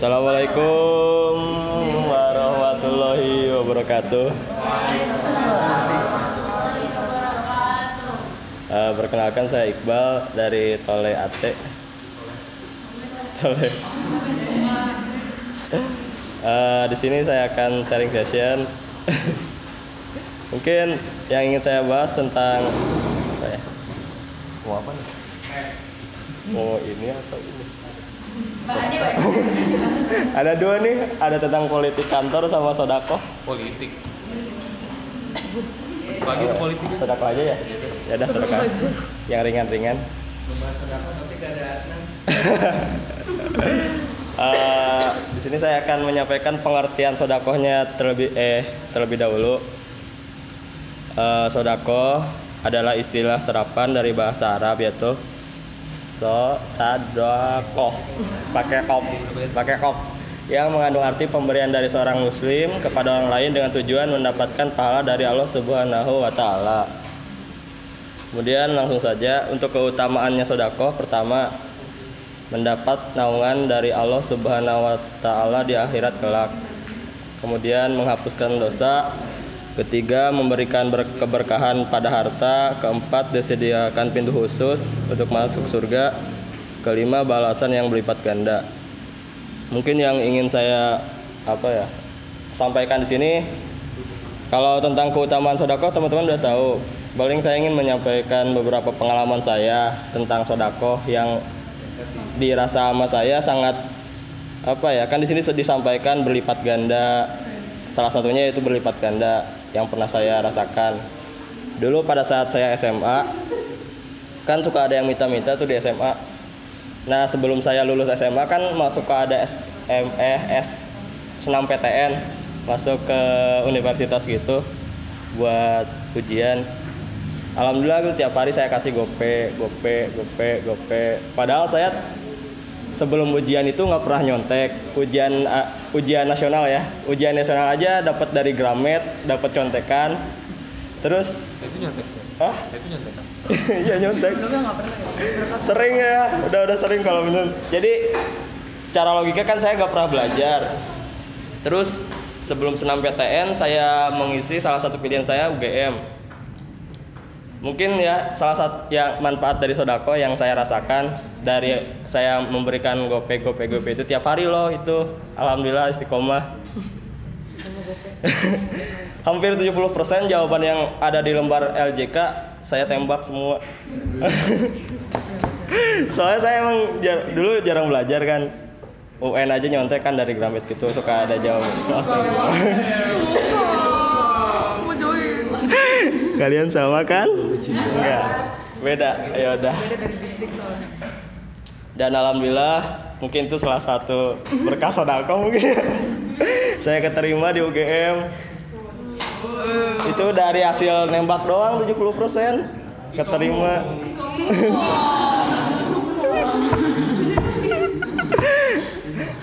Assalamualaikum warahmatullahi wabarakatuh. Uh, perkenalkan saya Iqbal dari Tole Ate. Tole. Uh, di sini saya akan sharing session. Mungkin yang ingin saya bahas tentang apa ya? Mau apa nih? Mau ini atau ini? ada dua nih, ada tentang politik kantor sama sodako. politik bagi ke politik Sodako aja ya? Ya udah sodako. Yang ringan-ringan. Eh, di sini saya akan menyampaikan pengertian sodakohnya terlebih eh terlebih dahulu. Eh, sodako adalah istilah serapan dari bahasa Arab yaitu so sadokoh pakai kop pakai kop yang mengandung arti pemberian dari seorang muslim kepada orang lain dengan tujuan mendapatkan pahala dari Allah Subhanahu wa taala. Kemudian langsung saja untuk keutamaannya sodako pertama mendapat naungan dari Allah Subhanahu wa taala di akhirat kelak. Kemudian menghapuskan dosa. Ketiga memberikan ber- keberkahan pada harta. Keempat disediakan pintu khusus untuk masuk surga. Kelima balasan yang berlipat ganda. Mungkin yang ingin saya apa ya sampaikan di sini kalau tentang keutamaan sodako teman-teman udah tahu. Paling saya ingin menyampaikan beberapa pengalaman saya tentang sodako yang dirasa sama saya sangat apa ya kan di sini disampaikan berlipat ganda salah satunya itu berlipat ganda yang pernah saya rasakan. Dulu pada saat saya SMA kan suka ada yang minta-minta tuh di SMA nah sebelum saya lulus SMA kan masuk ke ada SME S senam PTN masuk ke universitas gitu buat ujian. Alhamdulillah tiap hari saya kasih gope, gope, gope, gope. Padahal saya sebelum ujian itu nggak pernah nyontek. Ujian uh, ujian nasional ya, ujian nasional aja dapat dari Gramet, dapat contekan. Terus, itu nyontek ah, itu nyontek iya nyontek. Sering ya, udah udah sering kalau bener. Jadi secara logika kan saya nggak pernah belajar. Terus sebelum senam PTN saya mengisi salah satu pilihan saya UGM mungkin ya salah satu yang manfaat dari sodako yang saya rasakan dari saya memberikan gope gope gope itu tiap hari loh itu. Alhamdulillah istiqomah. Hampir 70% jawaban yang ada di lembar LJK saya tembak semua. Soalnya saya emang jar- dulu jarang belajar kan. UN aja nyontek kan dari Gramet gitu suka ada jawaban. Kalian sama kan? Enggak. Beda. Ya udah. Dan alhamdulillah mungkin itu salah satu berkah sodako mungkin. ya. Saya keterima di UGM. Itu dari hasil nembak doang 70% keterima.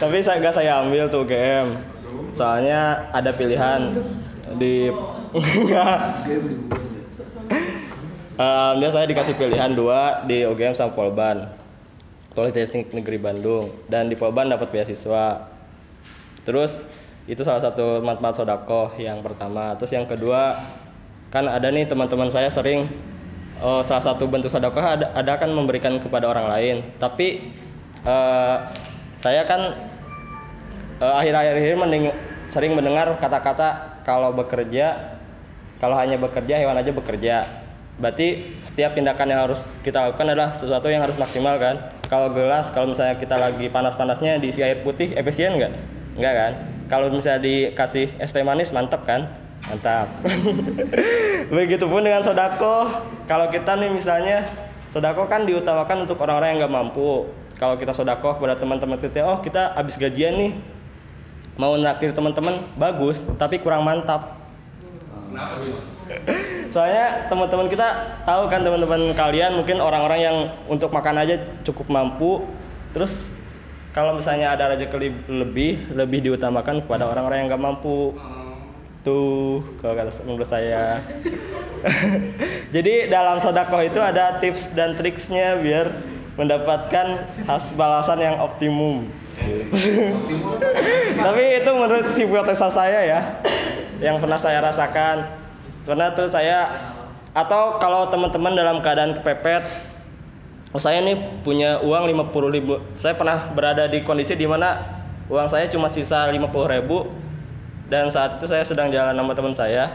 Tapi saya nggak saya ambil tuh UGM. Soalnya ada pilihan di enggak. Alhamdulillah saya dikasih pilihan dua di UGM sama Polban. Politeknik Negeri Bandung dan di Polban dapat beasiswa. Terus itu salah satu manfaat sodako yang pertama. Terus yang kedua kan ada nih teman-teman saya sering oh, salah satu bentuk sodako ada, ada kan memberikan kepada orang lain. Tapi eh, saya kan eh, akhir-akhir ini mending- sering mendengar kata-kata kalau bekerja kalau hanya bekerja hewan aja bekerja. Berarti setiap tindakan yang harus kita lakukan adalah sesuatu yang harus maksimal kan? Kalau gelas kalau misalnya kita lagi panas-panasnya diisi air putih efisien nggak? Nggak kan? Kalau misalnya dikasih es teh manis mantap kan? Mantap. Begitupun dengan sodako. Kalau kita nih misalnya sodako kan diutamakan untuk orang-orang yang nggak mampu. Kalau kita sodako kepada teman-teman kita oh kita habis gajian nih. Mau naktir teman-teman bagus tapi kurang mantap soalnya teman-teman kita tahu kan teman-teman kalian mungkin orang-orang yang untuk makan aja cukup mampu. Terus kalau misalnya ada rezeki lebih lebih diutamakan kepada orang-orang yang nggak mampu. Tuh kalau kata menurut saya. Jadi dalam sodakoh itu ada tips dan triksnya biar mendapatkan hasil balasan yang optimum. Tapi itu menurut hipotesa saya ya, yang pernah saya rasakan. Karena tuh saya atau kalau teman-teman dalam keadaan kepepet, oh saya nih punya uang 50 ribu. Saya pernah berada di kondisi di mana uang saya cuma sisa 50 ribu dan saat itu saya sedang jalan sama teman saya.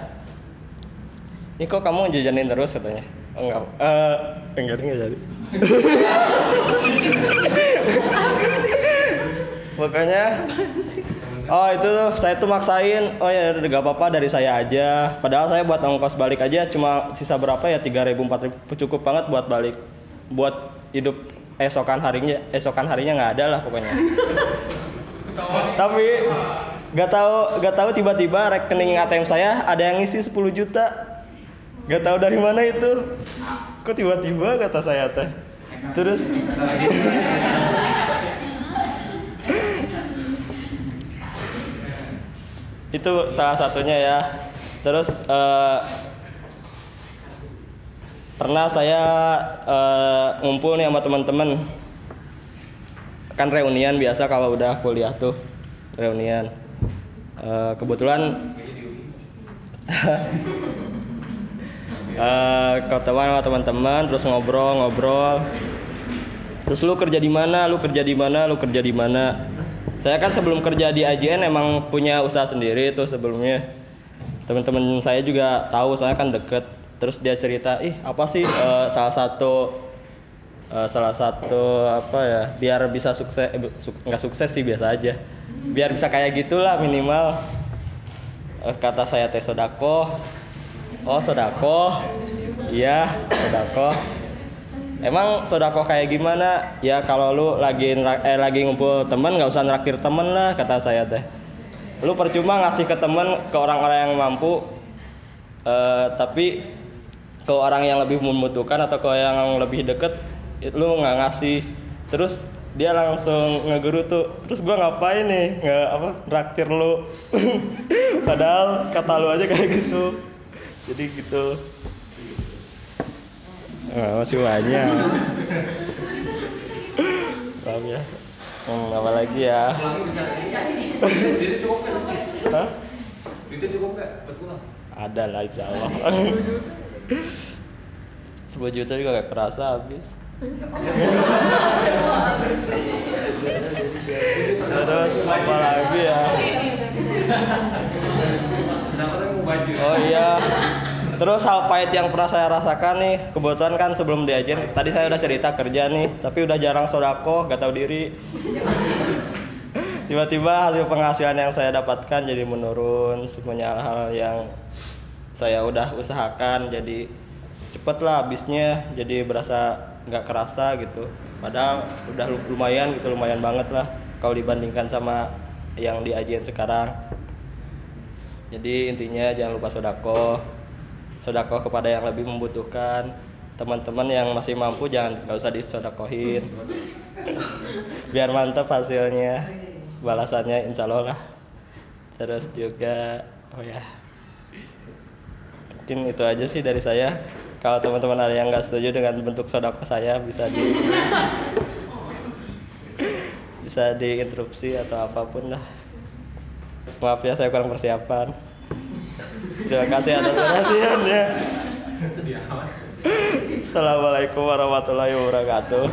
Ini kok kamu jajanin terus katanya? Oh, enggak, eh enggak enggak jadi. Pokoknya Oh itu tuh saya tuh maksain. Oh ya udah gak apa-apa dari saya aja. Padahal saya buat ongkos balik aja Cuma sisa berapa ya? 3 ribu 4 ribu. Cukup banget buat balik. Buat hidup esokan harinya Esokan harinya nggak ada lah pokoknya. Tapi Gak tahu gak tahu tiba-tiba rekening ATM saya ada yang ngisi 10 juta. Gak tahu dari mana itu. Kok tiba-tiba kata saya teh. Terus itu salah satunya ya. Terus eh, pernah saya eh, ngumpul nih sama teman-teman. Kan reunian biasa kalau udah kuliah tuh reunian. Eh, kebetulan eh ketemu sama teman-teman terus ngobrol-ngobrol terus lu kerja di mana lu kerja di mana lu kerja di mana saya kan sebelum kerja di AJN emang punya usaha sendiri tuh sebelumnya. Teman-teman saya juga tahu soalnya kan deket. Terus dia cerita ih apa sih eh, salah satu eh, salah satu apa ya biar bisa sukses eh, suk- nggak sukses sih biasa aja. Biar bisa kayak gitulah minimal. Eh, kata saya teh sodako oh sodako iya sodako Emang sodako kayak gimana? Ya kalau lu lagi eh, lagi ngumpul temen nggak usah nraktir temen lah kata saya teh. Lu percuma ngasih ke temen ke orang-orang yang mampu, eh, tapi ke orang yang lebih membutuhkan atau ke yang lebih deket, lu nggak ngasih. Terus dia langsung ngegeru tuh. Terus gua ngapain nih? Nggak apa? Nraktir lu. Padahal kata lu aja kayak gitu. Jadi gitu. Ah, masih banyak. Paham ya? Hmm, apa lagi ya? Kan? Hah? Duitnya cukup pulang? Ada lah insya Allah. 10 juta juga gak kerasa habis. Terus apa lagi ya? Oh iya. Terus hal pahit yang pernah saya rasakan nih, kebetulan kan sebelum diajen, tadi saya udah cerita kerja nih, tapi udah jarang sodako, gak tahu diri. Tiba-tiba hasil penghasilan yang saya dapatkan jadi menurun, semuanya hal-hal yang saya udah usahakan jadi cepet lah habisnya, jadi berasa nggak kerasa gitu. Padahal udah lumayan gitu, lumayan banget lah kalau dibandingkan sama yang diajen sekarang. Jadi intinya jangan lupa sodako, sodako kepada yang lebih membutuhkan. Teman-teman yang masih mampu jangan nggak usah disodakohin. Biar mantap hasilnya, balasannya insya Allah lah. Terus juga, oh ya, mungkin itu aja sih dari saya. Kalau teman-teman ada yang nggak setuju dengan bentuk sodako saya bisa di bisa diinterupsi atau apa pun lah. Maaf ya saya kurang persiapan. Terima kasih atas perhatiannya. Assalamualaikum warahmatullahi wabarakatuh.